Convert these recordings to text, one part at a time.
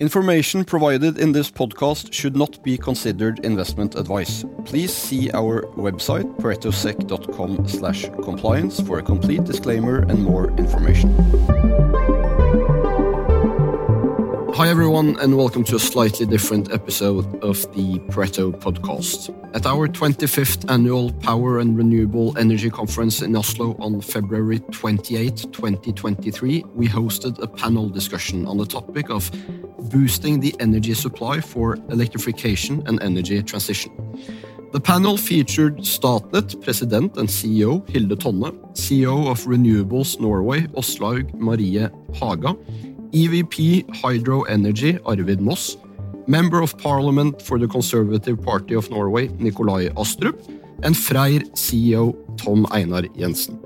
Information provided in this podcast should not be considered investment advice. Please see our website paretosec.com slash compliance for a complete disclaimer and more information. Hi everyone and welcome to a slightly different episode of the Pareto podcast. At our 25th annual Power and Renewable Energy Conference in Oslo on February 28, 2023, we hosted a panel discussion on the topic of boosting the energy supply for electrification and energy transition. The panel featured Statnett President and CEO Hilde Tonne, CEO of Renewables Norway Åslaug Marie Haga, EVP Hydro Energy Arvid Moss, Member of Parliament for the Conservative Party of Norway Nikolai Astrup, and Freyr CEO Tom Einar Jensen.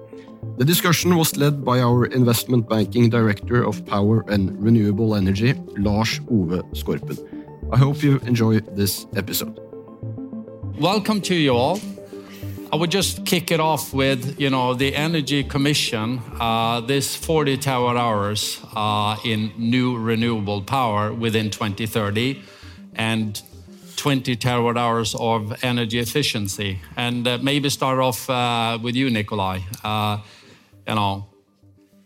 The discussion was led by our investment banking director of power and renewable energy, Lars Ove Skorpen. I hope you enjoy this episode. Welcome to you all. I would just kick it off with, you know, the Energy Commission, uh, this 40 terawatt hours uh, in new renewable power within 2030, and 20 terawatt hours of energy efficiency. And uh, maybe start off uh, with you, Nikolai. Uh, you know,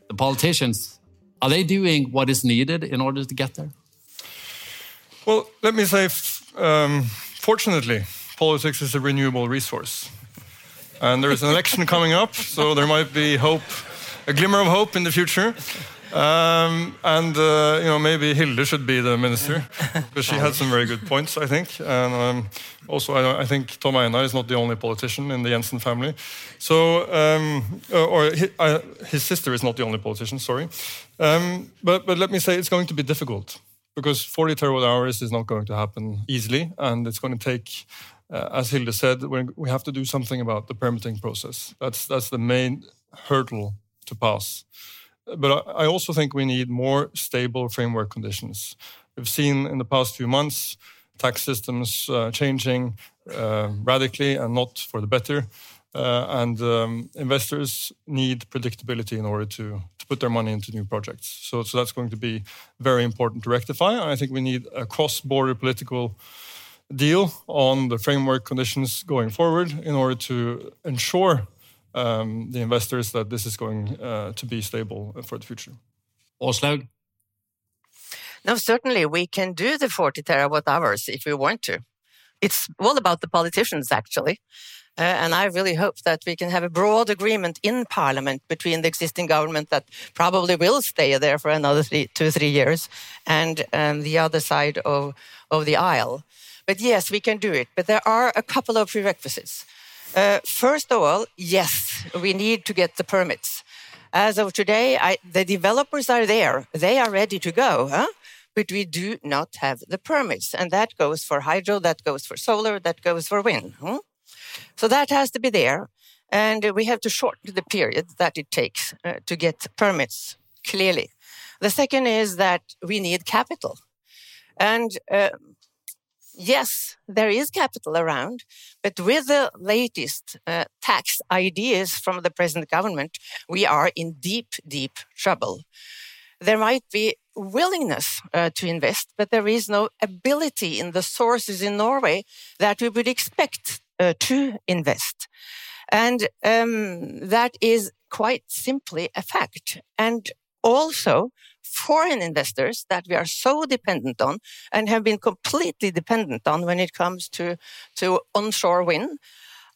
the politicians, are they doing what is needed in order to get there? Well, let me say, um, fortunately, politics is a renewable resource. And there's an election coming up, so there might be hope, a glimmer of hope in the future. Um, and uh, you know maybe Hilde should be the minister because she had some very good points, I think. And um, also, I, I, think Tom Einar is not the only politician in the Jensen family. So, um, uh, or his, uh, his, sister is not the only politician. Sorry, um, but but let me say it's going to be difficult because 40 terawatt hours is not going to happen easily, and it's going to take. Uh, as Hilde said, we have to do something about the permitting process. That's that's the main hurdle to pass but I also think we need more stable framework conditions. We've seen in the past few months tax systems uh, changing uh, radically and not for the better. Uh, and um, investors need predictability in order to, to put their money into new projects. So, so that's going to be very important to rectify. And I think we need a cross border political deal on the framework conditions going forward in order to ensure um, the investors that this is going uh, to be stable for the future. Åslaug? No, certainly we can do the 40 terawatt hours if we want to. It's all about the politicians, actually. Uh, and I really hope that we can have a broad agreement in Parliament between the existing government that probably will stay there for another three, two, three years and um, the other side of, of the aisle. But yes, we can do it. But there are a couple of prerequisites. Uh, first of all, yes, we need to get the permits. As of today, I, the developers are there. They are ready to go, huh? but we do not have the permits. And that goes for hydro, that goes for solar, that goes for wind. Huh? So that has to be there. And we have to shorten the period that it takes uh, to get permits, clearly. The second is that we need capital. And uh, yes, there is capital around, but with the latest uh, tax ideas from the present government, we are in deep, deep trouble. There might be willingness uh, to invest, but there is no ability in the sources in Norway that we would expect uh, to invest. And um, that is quite simply a fact. And also, foreign investors that we are so dependent on and have been completely dependent on when it comes to, to onshore wind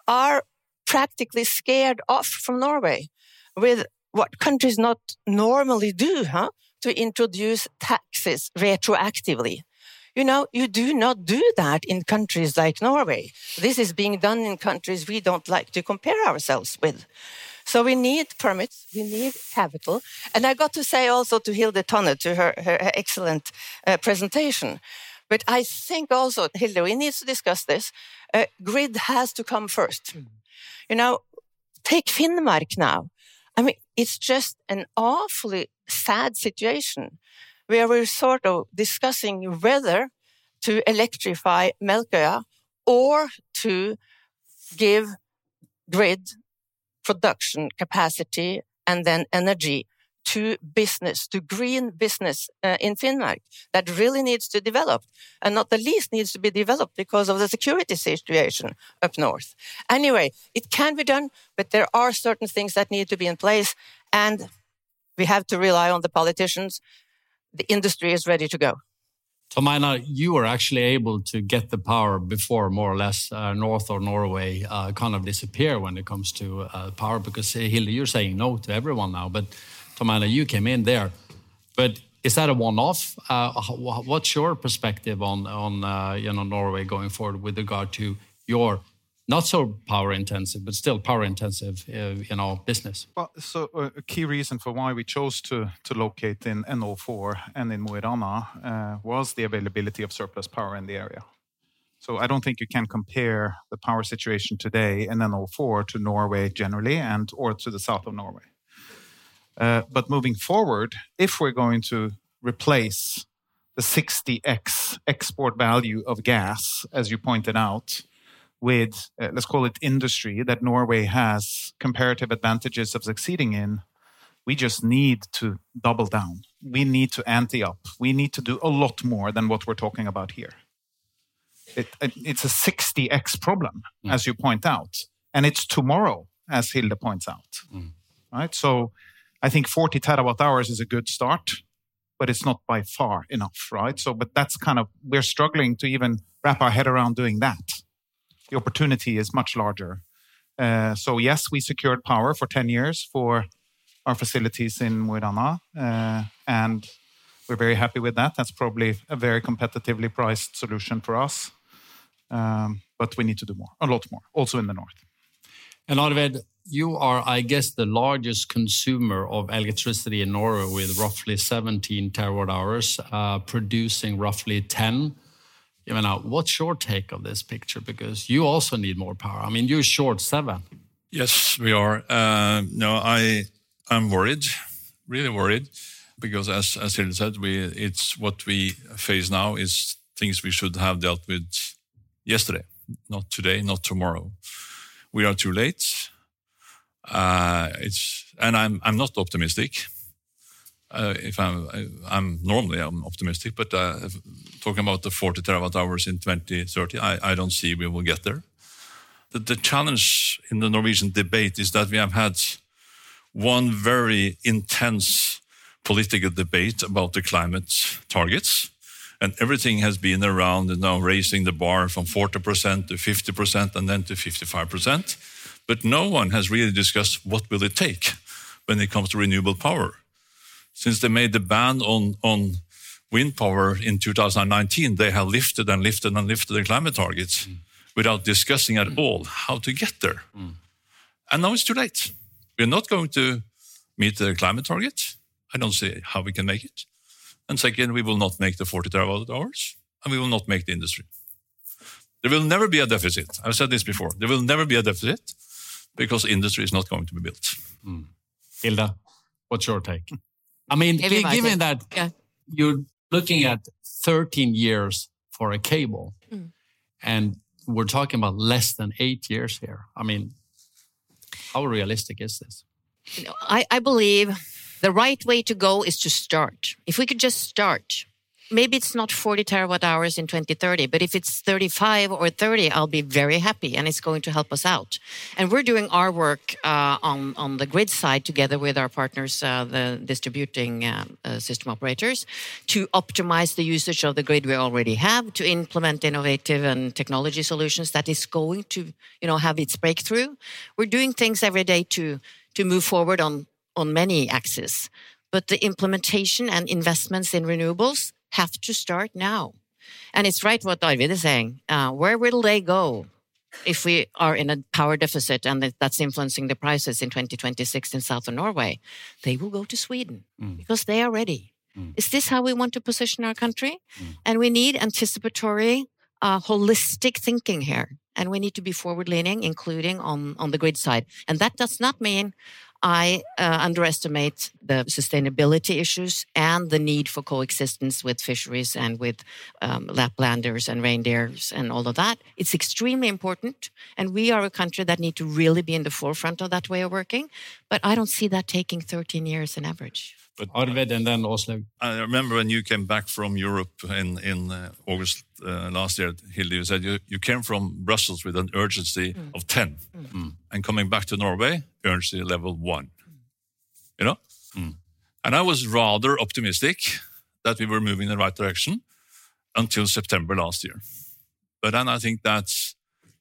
are practically scared off from Norway with what countries not normally do, huh? To introduce taxes retroactively. You know, you do not do that in countries like Norway. This is being done in countries we don't like to compare ourselves with. So we need permits, we need capital. And I got to say also to Hilde Tonne, to her, her excellent uh, presentation, but I think also, Hilde, we need to discuss this. Uh, grid has to come first. Mm. You know, take Finnmark now. I mean, it's just an awfully sad situation where we're sort of discussing whether to electrify Melkøya or to give grid production capacity and then energy to business, to green business uh, in Finnmark that really needs to develop and not the least needs to be developed because of the security situation up north. Anyway, it can be done, but there are certain things that need to be in place and we have to rely on the politicians. The industry is ready to go. So, you were actually able to get the power before more or less uh, North or Norway uh, kind of disappear when it comes to uh, power because uh, Hilde, you're saying no to everyone now, but Tom-Einar, you came in there. But is that a one-off? Uh, what's your perspective on on uh, you know Norway going forward with regard to your not so power intensive, but still power intensive, uh, you know, business. Well, so uh, a key reason for why we chose to to locate in NO4 and in Mo uh, was the availability of surplus power in the area. So I don't think you can compare the power situation today in NO4 to Norway generally, and or to the south of Norway. Uh, but moving forward, if we're going to replace the 60x export value of gas, as you pointed out, with, uh, let's call it industry that Norway has comparative advantages of succeeding in, we just need to double down. We need to ante up. We need to do a lot more than what we're talking about here. It, it, it's a 60x problem, mm. as you point out, and it's tomorrow, as Hilde points out. Mm. Right? So I think 40 terawatt hours is a good start, but it's not by far enough, right? So, but that's kind of, we're struggling to even wrap our head around doing that. The opportunity is much larger. Uh, so, yes, we secured power for 10 years for our facilities in Mo uh, and we're very happy with that. That's probably a very competitively priced solution for us. Um, but we need to do more, a lot more, also in the north. And Arvid, you are, I guess, the largest consumer of electricity in Norway with roughly 17 terawatt hours, uh, producing roughly 10. You know, what's your take of this picture? Because you also need more power. I mean, you're short seven. Yes, we are. Uh, no, I am worried, really worried, because as as Hilde said, we it's what we face now is things we should have dealt with yesterday, not today, not tomorrow. We are too late uh, it's and I'm I'm not optimistic. Uh, if I'm I'm normally I'm optimistic, but uh, talking about the 40 terawatt hours in 2030, I, I don't see we will get there. The, the challenge in the Norwegian debate is that we have had one very intense political debate about the climate targets. And everything has been around you now raising the bar from 40% to 50% and then to 55%. But no one has really discussed what will it take when it comes to renewable power. Since they made the ban on, on wind power in 2019, they have lifted and lifted and lifted the climate targets mm. without discussing at mm. all how to get there. Mm. And now it's too late. We're not going to meet the climate target. I don't see how we can make it. And second, we will not make the 40 terawatt hours, and we will not make the industry. There will never be a deficit. I've said this before. There will never be a deficit because industry is not going to be built. Mm. Hilde, what's your take? I mean, given that yeah. you're looking at 13 years for a cable, mm. and we're talking about less than eight years here. I mean, how realistic is this? I, I believe the right way to go is to start. If we could just start, maybe it's not 40 terawatt hours in 2030, but if it's 35 or 30, I'll be very happy and it's going to help us out. And we're doing our work uh, on, on the grid side together with our partners, uh, the distributing uh, uh, system operators, to optimize the usage of the grid we already have, to implement innovative and technology solutions that is going to, you know, have its breakthrough. We're doing things every day to, to move forward on, on many axes but the implementation and investments in renewables have to start now. And it's right what Arvid is saying. Uh, where will they go if we are in a power deficit and that's influencing the prices in 2026 in southern Norway? They will go to Sweden mm. because they are ready. Mm. Is this how we want to position our country? Mm. And we need anticipatory, uh, holistic thinking here. And we need to be forward leaning, including on, on the grid side. And that does not mean I uh, underestimate the sustainability issues and the need for coexistence with fisheries and with um, Laplanders and reindeers and all of that. It's extremely important, and we are a country that need to really be in the forefront of that way of working. But I don't see that taking 13 years on average. But uh, Arvid and then Åslaug. I remember when you came back from Europe in in uh, August uh, last year, Hilde, you said you, you came from Brussels with an urgency mm. of 10 mm. Mm. and coming back to Norway, urgency level one. You know? And I was rather optimistic that we were moving in the right direction until September last year. But then I think that's,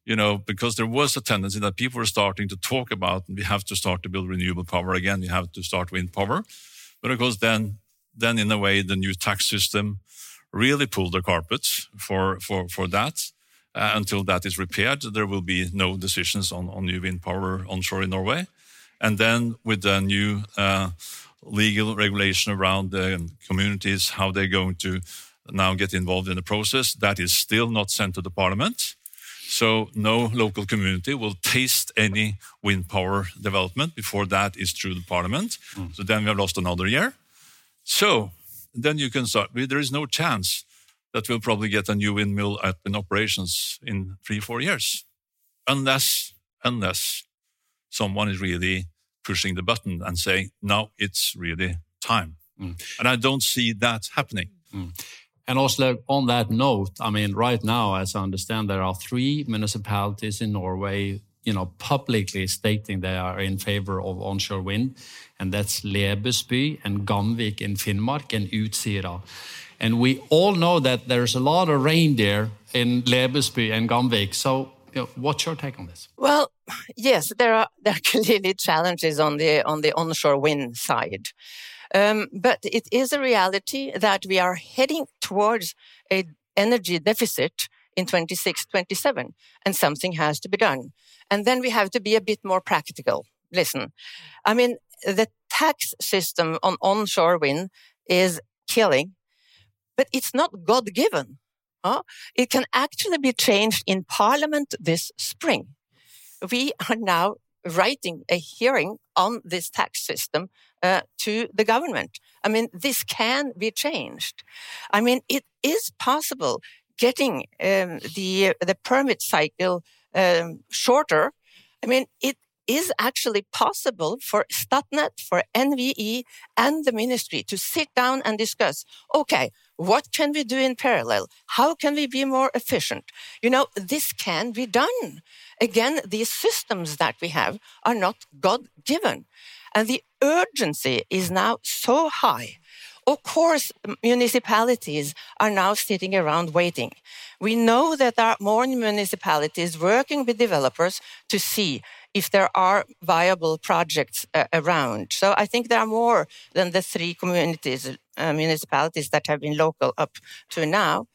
you know, because there was a tendency that people were starting to talk about we have to start to build renewable power again, we have to start wind power. But of course, then, then in a way, the new tax system really pulled the carpet for, for, for that. Uh, until that is repaired, there will be no decisions on, on new wind power onshore in Norway. And then with the new uh, legal regulation around the communities, how they're going to now get involved in the process, that is still not sent to the parliament. So no local community will taste any wind power development before that is through the parliament. Hmm. So then we have lost another year. So then you can start. There is no chance that we'll probably get a new windmill up in operations in three, four years, unless unless someone is really pushing the button and saying, "Now it's really time." Hmm. And I don't see that happening. Hmm. And also on that note, I mean, right now, as I understand, there are three municipalities in Norway, you know, publicly stating they are in favor of onshore wind, and that's Lebesby and Gamvik in Finnmark and Utsira. And we all know that there's a lot of reindeer in Lebesby and Gamvik. So, you know, what's your take on this? Well, yes, there are there are clearly challenges on the on the onshore wind side, um, but it is a reality that we are heading towards a energy deficit in 26, 27, and something has to be done. And then we have to be a bit more practical. Listen, I mean, the tax system on onshore wind is killing, but it's not God given. It can actually be changed in parliament this spring we are now writing a hearing on this tax system uh, to the government. I mean, this can be changed. I mean, it is possible getting um, the the permit cycle um, shorter. I mean, it is actually possible for Statnett, for NVE, and the ministry to sit down and discuss. Okay, what can we do in parallel? How can we be more efficient? You know, this can be done. Again, these systems that we have are not God given. And the urgency is now so high. Of course, municipalities are now sitting around waiting. We know that there are more municipalities working with developers to see if there are viable projects uh, around. So I think there are more than the three communities, uh, municipalities that have been local up to now.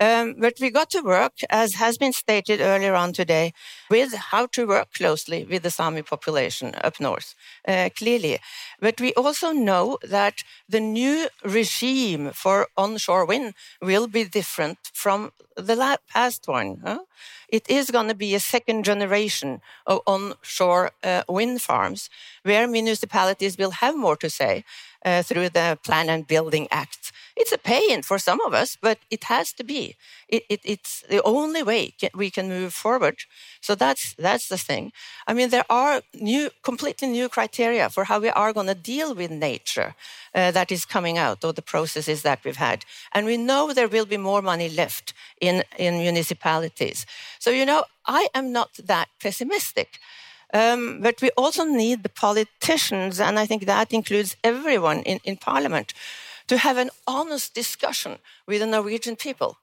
Um, but we got to work, as has been stated earlier on today, with how to work closely with the Sami population up north, uh, clearly. But we also know that the new regime for onshore wind will be different from the past one. Huh? It is going to be a second generation of onshore uh, wind farms where municipalities will have more to say uh, through the Plan and Building Act. It's a pain for some of us, but it has to be. It, it, it's the only way we can move forward. So that's that's the thing. I mean, there are new, completely new criteria for how we are going to deal with nature uh, that is coming out of the processes that we've had, and we know there will be more money left in in municipalities. So you know, I am not that pessimistic. Um, but we also need the politicians, and I think that includes everyone in, in parliament, to have an honest discussion with the Norwegian people,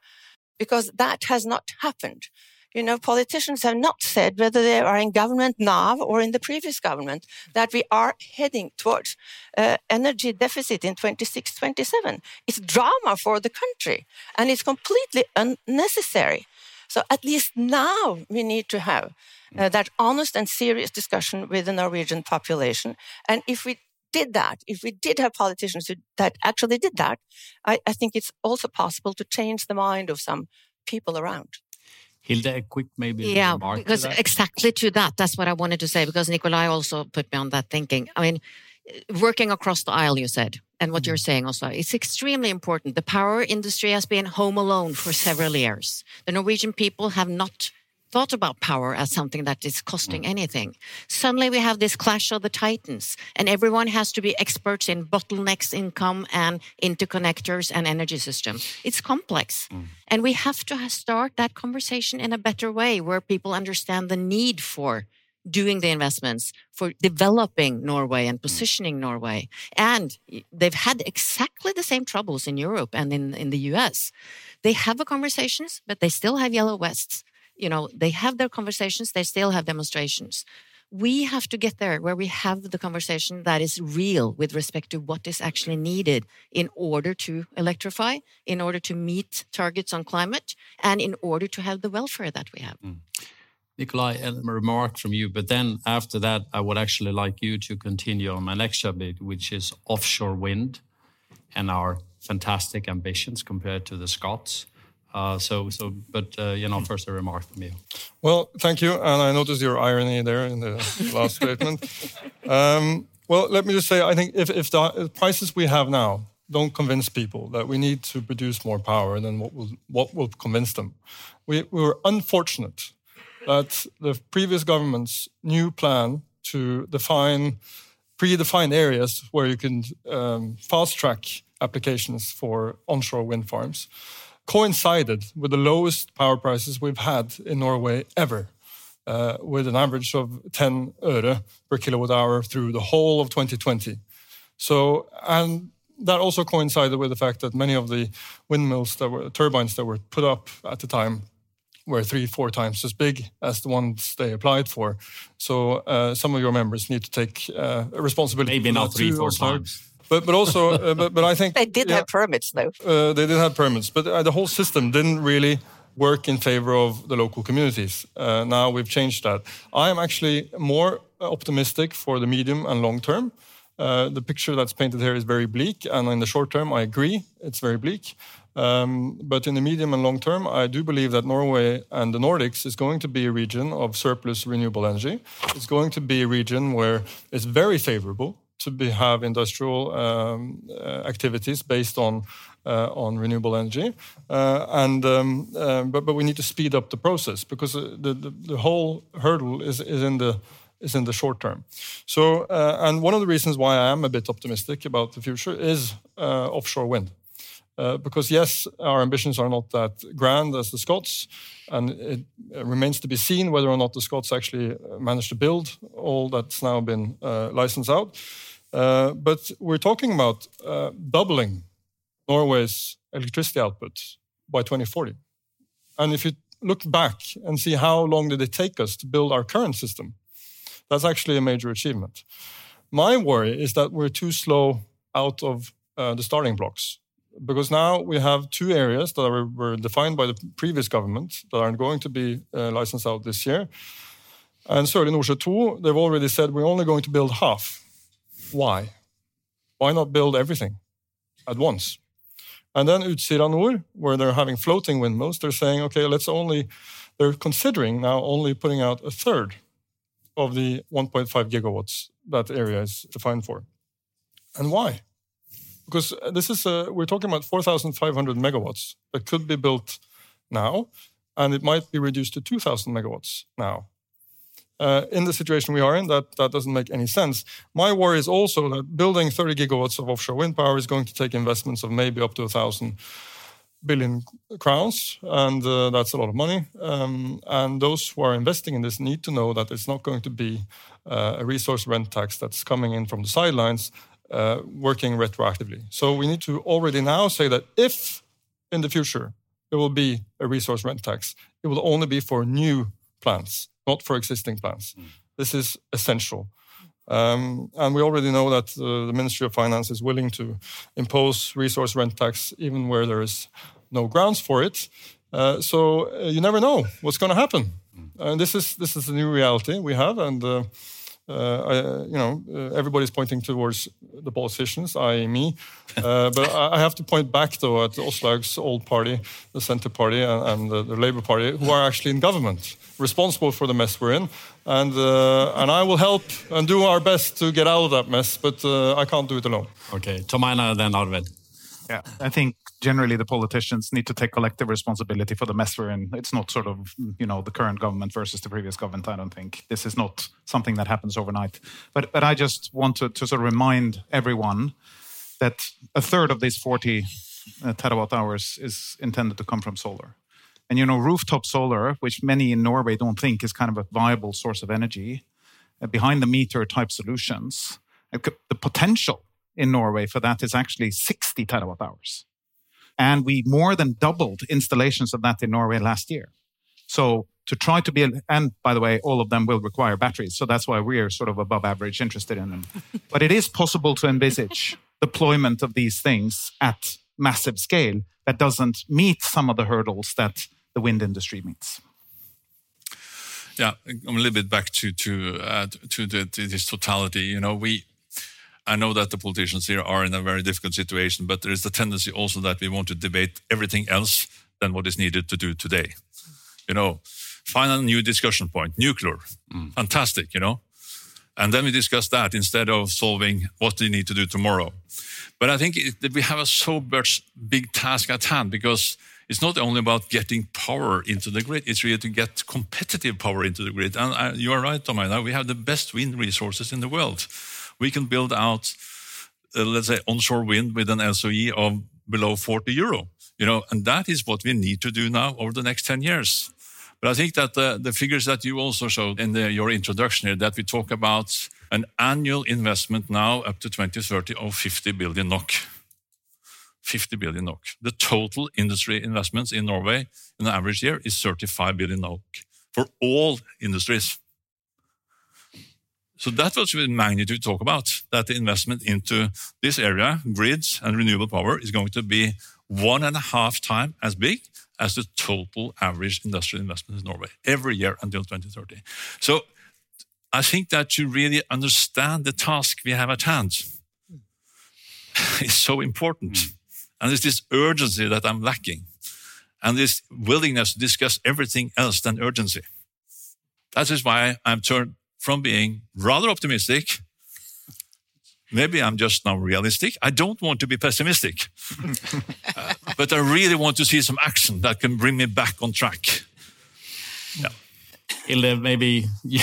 because that has not happened. You know, politicians have not said whether they are in government now or in the previous government that we are heading towards uh, energy deficit in 26, 27. It's drama for the country and it's completely unnecessary. So at least now we need to have uh, that honest and serious discussion with the Norwegian population. And if we did that, if we did have politicians who, that actually did that, I, I think it's also possible to change the mind of some people around. Hilde, a quick maybe yeah, remark to because that? exactly to that, that's what I wanted to say. Because Nikolai also put me on that thinking. I mean, working across the aisle, you said, and what you're mm. saying also, it's extremely important. The power industry has been home alone for several years. The Norwegian people have not thought about power as something that is costing mm. anything. Suddenly we have this clash of the titans, and everyone has to be experts in bottlenecks, income, and interconnectors and energy system. It's complex. Mm. And we have to start that conversation in a better way where people understand the need for doing the investments for developing Norway and mm. positioning Norway. And they've had exactly the same troubles in Europe and in, in the US. They have the conversations, but they still have yellow vests. You know, they have their conversations, they still have demonstrations. We have to get there where we have the conversation that is real with respect to what is actually needed in order to electrify, in order to meet targets on climate, and in order to have the welfare that we have. Mm. Nikolai, a remark from you, but then after that, I would actually like you to continue on my next subject, which is offshore wind and our fantastic ambitions compared to the Scots. Uh, so, so, but uh, you know, first a remark from you. Well, thank you. And I noticed your irony there in the last statement. Um, well, let me just say, I think if, if the prices we have now don't convince people that we need to produce more power, then what will, what will convince them? We, we were unfortunate that the previous government's new plan to define predefined areas where you can um, fast track applications for onshore wind farms coincided with the lowest power prices we've had in Norway ever, uh, with an average of 10 øre per kilowatt hour through the whole of 2020. So, and that also coincided with the fact that many of the windmills that were turbines that were put up at the time were three, four times as big as the ones they applied for. So uh, some of your members need to take uh, responsibility. Maybe not three, four also. times. But but also, uh, but, but I think They did yeah, have permits, though. uh, they did have permits, but uh, the whole system didn't really work in favor of the local communities. Uh, now we've changed that. I am actually more optimistic for the medium and long term. Uh, the picture that's painted here is very bleak, and in the short term, I agree, it's very bleak. Um, but in the medium and long term, I do believe that Norway and the Nordics is going to be a region of surplus renewable energy. It's going to be a region where it's very favorable to be, have industrial um, uh, activities based on uh, on renewable energy, uh, and um, uh, but but we need to speed up the process because uh, the the, the whole hurdle is is in the is in the short term. So uh, and one of the reasons why I am a bit optimistic about the future is offshore wind. Uh, because yes, our ambitions are not that grand as the Scots, and it remains to be seen whether or not the Scots actually uh, manage to build all that's now been uh, licensed out. Uh, but we're talking about uh, doubling Norway's electricity output by 2040. And if you look back and see how long did it take us to build our current system, that's actually a major achievement. My worry is that we're too slow out of the starting blocks because now we have two areas that were, were defined by the previous government that aren't going to be uh, licensed out this year. And Sørlige Nordsjø 2, they've already said we're only going to build half. Why? Why not build everything at once? And then Utsira where they're having floating windmills, they're saying, okay, let's only, they're considering now only putting out a third of the 1.5 gigawatts that area is defined for. And why? Because this is, a, we're talking about 4,500 megawatts that could be built now, and it might be reduced to 2,000 megawatts now. Uh, in the situation we are in, that, that doesn't make any sense. My worry is also that building 30 gigawatts of offshore wind power is going to take investments of maybe up to a thousand billion crowns, and uh, that's a lot of money. Um, and those who are investing in this need to know that it's not going to be uh, a resource rent tax that's coming in from the sidelines, uh, working retroactively. So we need to already now say that if in the future there will be a resource rent tax, it will only be for new plants, not for existing plants. This is essential. Um, and we already know that uh, the Ministry of Finance is willing to impose resource rent tax even where there is no grounds for it. Uh, so uh, you never know what's going to happen. And this is this is the new reality we have, and uh, uh, I, you know uh, everybody's pointing towards the politicians, i.e., me. Uh, but I I have to point back though at Åslaug's old party, the Centre Party, and, and the, the Labour Party, who are actually in government, responsible for the mess we're in. And uh, and I will help and do our best to get out of that mess, but uh, I can't do it alone. Okay, Tom Einar, then Arvid. Yeah, I think generally the politicians need to take collective responsibility for the mess we're in. It's not sort of, you know, the current government versus the previous government. I don't think this is not something that happens overnight. But but I just want to, to sort of remind everyone that a third of these 40 uh, terawatt hours is intended to come from solar. And you know, rooftop solar, which many in Norway don't think is kind of a viable source of energy, uh, behind the meter type solutions, uh, the potential in Norway for that is actually 60 terawatt hours. And we more than doubled installations of that in Norway last year. So to try to be, and by the way, all of them will require batteries. So that's why we're sort of above average interested in them. but it is possible to envisage deployment of these things at massive scale that doesn't meet some of the hurdles that the wind industry meets. Yeah, I'm a little bit back to to uh, to, the, to this totality. You know, we I know that the politicians here are in a very difficult situation, but there is the tendency also that we want to debate everything else than what is needed to do today. You know, find a new discussion point, nuclear, mm. fantastic, you know. And then we discuss that instead of solving what we need to do tomorrow. But I think it, we have a so much big task at hand because it's not only about getting power into the grid, it's really to get competitive power into the grid. And uh, you are right, Tom Einar, we have the best wind resources in the world we can build out, uh, let's say, onshore wind with an LCOE of below 40 euro. You know, and that is what we need to do now over the next 10 years. But I think that the, the figures that you also showed in the, your introduction here, that we talk about an annual investment now up to 2030 of 50 billion NOK. 50 billion NOK. The total industry investments in Norway in an average year is 35 billion NOK for all industries. So that was the magnitude talk about, that the investment into this area, grids and renewable power, is going to be one and a half times as big as the total average industrial investment in Norway every year until 2030. So I think that to really understand the task we have at hand is so important. Mm. And there's this urgency that I'm lacking and this willingness to discuss everything else than urgency. That is why I'm turned from being rather optimistic. Maybe I'm just now realistic. I don't want to be pessimistic, uh, but I really want to see some action that can bring me back on track. Yeah. Hilde, maybe you,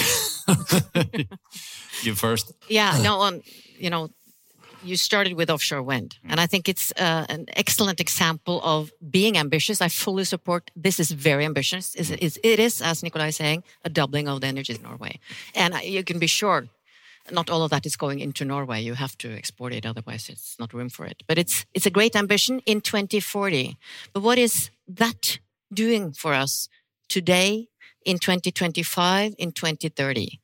you first. Yeah, no, on you know, you started with offshore wind, mm. and I think it's uh, an excellent example of being ambitious. I fully support. This is very ambitious. It's, it's, it is, as Nikolai is saying, a doubling of the energy in Norway, and you can be sure. Not all of that is going into Norway. You have to export it, otherwise it's not room for it. But it's it's a great ambition in 2040. But what is that doing for us today in 2025, in 2030.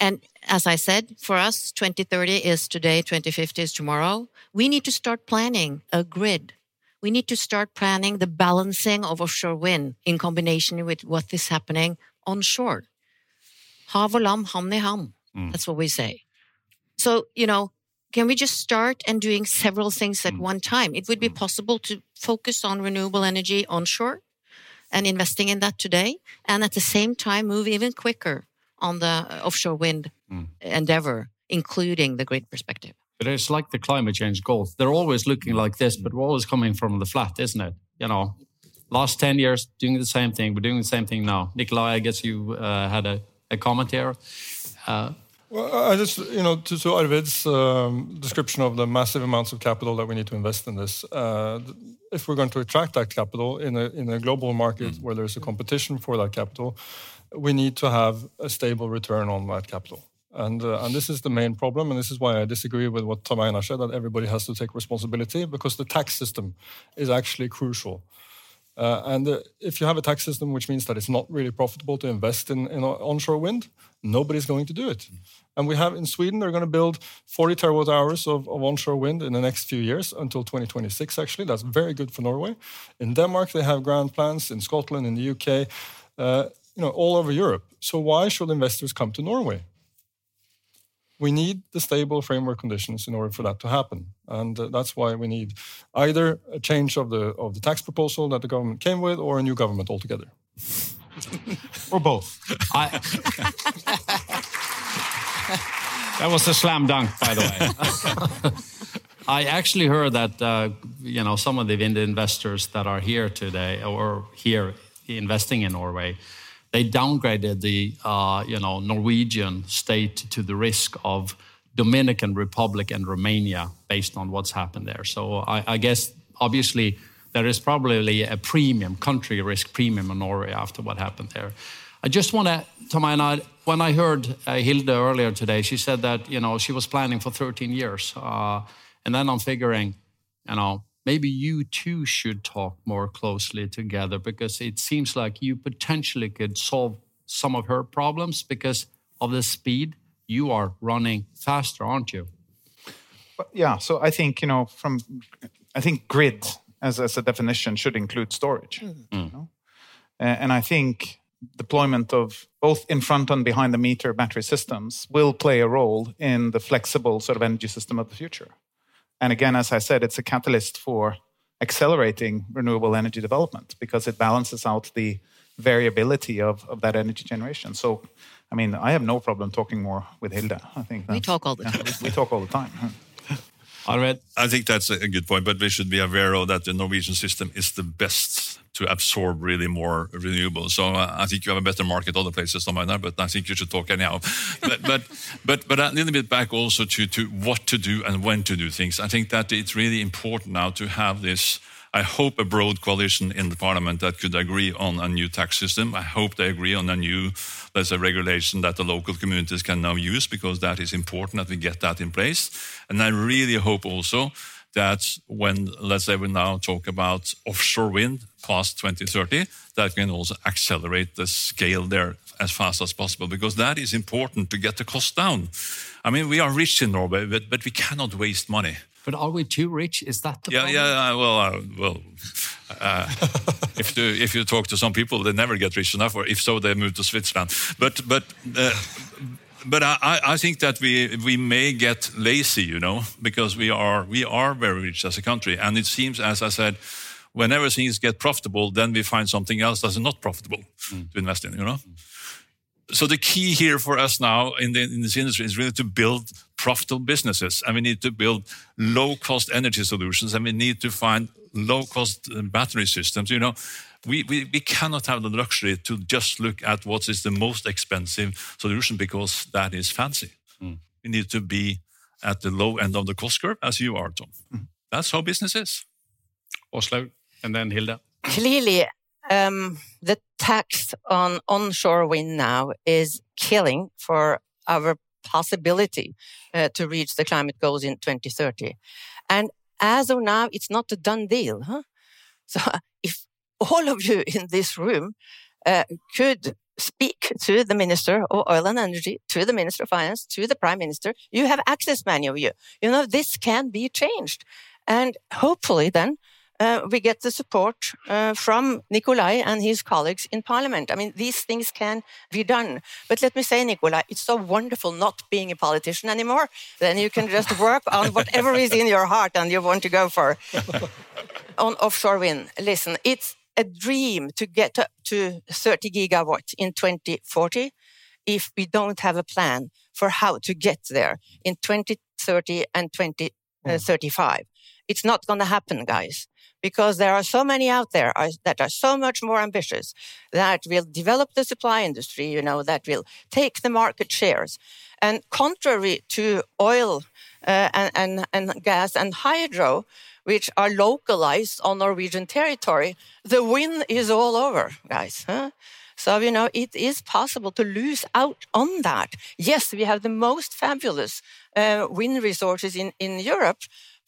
And as I said, for us, 2030 is today, 2050 is tomorrow. We need to start planning a grid. We need to start planning the balancing of offshore wind in combination with what is happening onshore. Hav og lam, hand i hand. Mm. That's what we say. So, you know, can we just start and doing several things at mm. one time? It would be mm. possible to focus on renewable energy onshore and investing in that today, and at the same time move even quicker on the offshore wind mm. endeavor, including the grid perspective. But it's like the climate change goals. They're always looking like this, but we're always coming from the flat, isn't it? You know, last 10 years doing the same thing. We're doing the same thing now. Nikolai, I guess you uh, had a, a, comment here. Uh, well, I just, you know, to, to Arvid's um, description of the massive amounts of capital that we need to invest in this, uh, if we're going to attract that capital in a, in a global market mm. where there's a competition for that capital, we need to have a stable return on that capital. And, uh, and this is the main problem, and this is why I disagree with what Tom said, that everybody has to take responsibility, because the tax system is actually crucial. Uh, and uh, if you have a tax system which means that it's not really profitable to invest in, in onshore wind, nobody's going to do it. And we have in Sweden, they're going to build 40 terawatt hours of, of, onshore wind in the next few years until 2026, actually. That's very good for Norway. In Denmark, they have grand plans, in Scotland, in the UK, uh, you know, all over Europe. So why should investors come to Norway? We need the stable framework conditions in order for that to happen, and uh, that's why we need either a change of the of the tax proposal that the government came with, or a new government altogether, or both. I... that was a slam dunk, by the way. I actually heard that uh, you know some of the wind investors that are here today or here investing in Norway, they downgraded the uh, you know Norwegian state to the risk of Dominican Republic and Romania based on what's happened there. So I, I guess obviously there is probably a premium country risk premium in Norway after what happened there. I just want to, Tom, when I heard uh, Hilde earlier today, she said that you know she was planning for 13 years, uh, and then I'm figuring, you know, maybe you two should talk more closely together because it seems like you potentially could solve some of her problems because of the speed you are running faster, aren't you? Yeah. So I think you know from I think grid as, as a definition should include storage. Mm. You know? And I think deployment of both in front and behind the meter battery systems will play a role in the flexible sort of energy system of the future. And again, as I said, it's a catalyst for accelerating renewable energy development because it balances out the variability of, of that energy generation. So, I mean, I have no problem talking more with Hilde. I think we talk all the time. we talk all the time. I think that's a good point, but we should be aware of that the Norwegian system is the best to absorb really more renewables. So uh, I think you have a better market other places than mine, but I think you should talk anyhow. but, but, but, but a little bit back also to, to what to do and when to do things. I think that it's really important now to have this I hope a broad coalition in the parliament that could agree on a new tax system. I hope they agree on a new, there's a regulation that the local communities can now use because that is important that we get that in place. And I really hope also that when, let's say, we now talk about offshore wind past 2030, that can also accelerate the scale there as fast as possible because that is important to get the cost down. I mean, we are rich in Norway, but, but we cannot waste money. But are we too rich? Is that the yeah, problem? Yeah, well, uh, well, uh, if, you, if you talk to some people, they never get rich enough, or if so, they move to Switzerland. But but uh, but I, I think that we we may get lazy, you know, because we are we are very rich as a country, and it seems, as I said, whenever things get profitable, then we find something else that's not profitable mm. to invest in, you know. Mm so the key here for us now in, the, in, this industry is really to build profitable businesses and we need to build low cost energy solutions and we need to find low cost uh, battery systems. You know we, we, we cannot have the luxury to just look at what is the most expensive solution because that is fancy. Mm. we need to be at the low end of the cost curve as you are tom. Mm. that's how business is. Åslaug and then hilde. Clearly um, the tax on onshore wind now is killing for our possibility uh, to reach the climate goals in 2030. And as of now, it's not a done deal. Huh? So if all of you in this room uh, could speak to the Minister of Oil and Energy, to the Minister of Finance, to the Prime Minister, you have access, many of you. You know, this can be changed. And hopefully then Uh, we get the support uh, from Nikolai and his colleagues in parliament. I mean, these things can be done. But let me say, Nikolai, it's so wonderful not being a politician anymore. Then you can just work on whatever is in your heart and you want to go for. on offshore wind, listen, it's a dream to get up to 30 gigawatts in 2040 if we don't have a plan for how to get there in 2030 and 2035. It's not going to happen, guys because there are so many out there are, that are so much more ambitious that will develop the supply industry, you know, that will take the market shares. And contrary to oil uh, and, and, and gas and hydro, which are localized on Norwegian territory, the wind is all over, guys. Huh? So, you know, it is possible to lose out on that. Yes, we have the most fabulous uh, wind resources in, in Europe,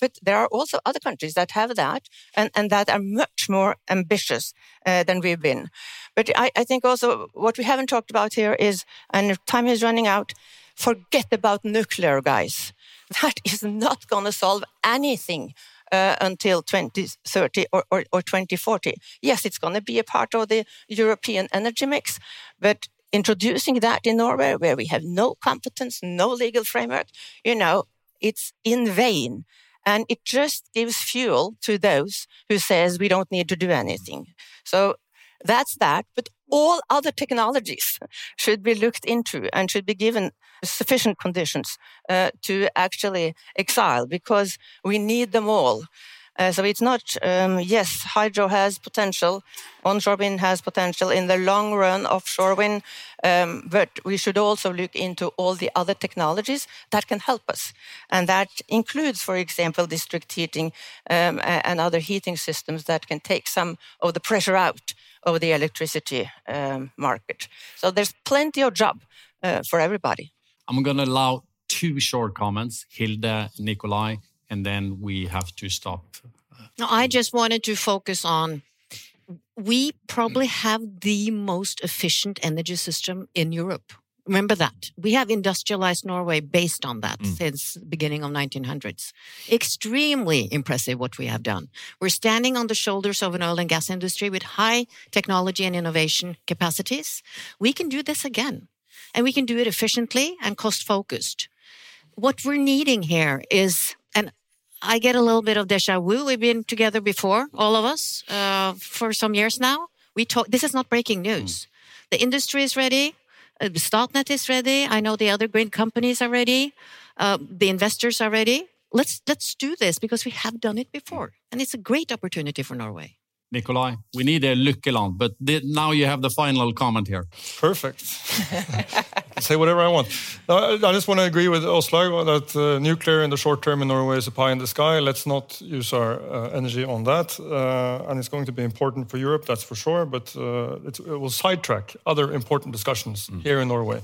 but there are also other countries that have that and, and that are much more ambitious uh, than we've been. But I, I think also what we haven't talked about here is, and time is running out, forget about nuclear, guys. That is not going to solve anything uh, until 2030 or, or, or 2040. Yes, it's going to be a part of the European energy mix, but introducing that in Norway, where we have no competence, no legal framework, you know, it's in vain. And it just gives fuel to those who says we don't need to do anything. So that's that. But all other technologies should be looked into and should be given sufficient conditions uh, to actually excel because we need them all. Uh, so it's not, um, yes, hydro has potential, onshore wind has potential in the long run, offshore wind, um, but we should also look into all the other technologies that can help us. And that includes, for example, district heating um, and other heating systems that can take some of the pressure out of the electricity um, market. So there's plenty of job uh, for everybody. I'm going to allow two short comments, Hilde, Nikolai, and then we have to stop. No, I just wanted to focus on we probably have the most efficient energy system in Europe. Remember that. We have industrialized Norway based on that mm. since the beginning of 1900s. Extremely impressive what we have done. We're standing on the shoulders of an oil and gas industry with high technology and innovation capacities. We can do this again and we can do it efficiently and cost focused. What we're needing here is I get a little bit of deja vu. We've been together before, all of us, uh, for some years now. We talk. This is not breaking news. Mm. The industry is ready. Uh, Statnett is ready. I know the other green companies are ready. Uh, the investors are ready. Let's let's do this because we have done it before, and it's a great opportunity for Norway. Nikolai, we need a Lykkeland, but now you have the final comment here. Perfect. say whatever I want. I just want to agree with Åslaug that uh, nuclear in the short term in Norway is a pie in the sky. Let's not use our uh, energy on that. Uh, and it's going to be important for Europe, that's for sure, but uh, it will sidetrack other important discussions mm. here in Norway.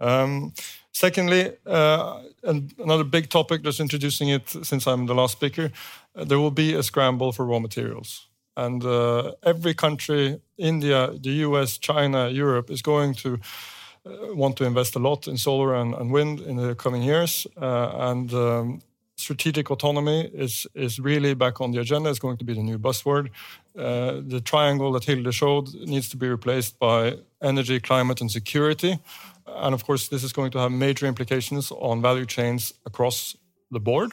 Um, secondly, uh, and another big topic, just introducing it since I'm the last speaker, uh, there will be a scramble for raw materials. And uh, every country, India, the US, China, Europe, is going to want to invest a lot in solar and, and wind in the coming years. Uh, and um, strategic autonomy is, is really back on the agenda. It's going to be the new buzzword. Uh, the triangle that Hilde showed needs to be replaced by energy, climate, and security. And of course, this is going to have major implications on value chains across the board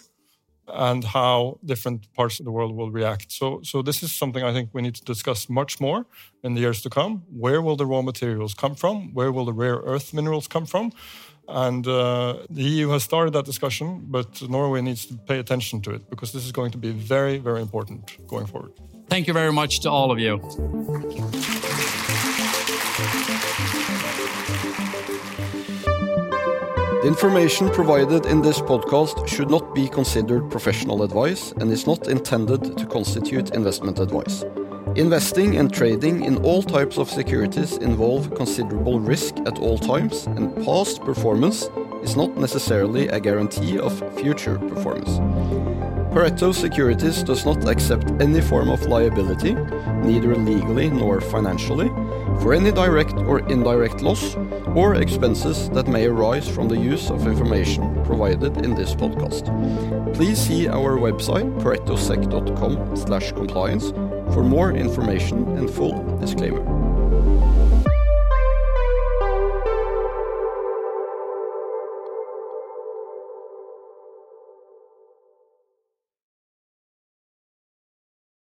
and how different parts of the world will react. So, so this is something I think we need to discuss much more in the years to come. Where will the raw materials come from? Where will the rare earth minerals come from? And uh, the EU has started that discussion, but Norway needs to pay attention to it because this is going to be very, very important going forward. Thank you very much to all of you. Information provided in this podcast should not be considered professional advice and is not intended to constitute investment advice. Investing and trading in all types of securities involve considerable risk at all times, and past performance is not necessarily a guarantee of future performance. Pareto Securities does not accept any form of liability, neither legally nor financially, for any direct or indirect loss or expenses that may arise from the use of information provided in this podcast. Please see our website paretosec.com/compliance for more information and full disclaimer.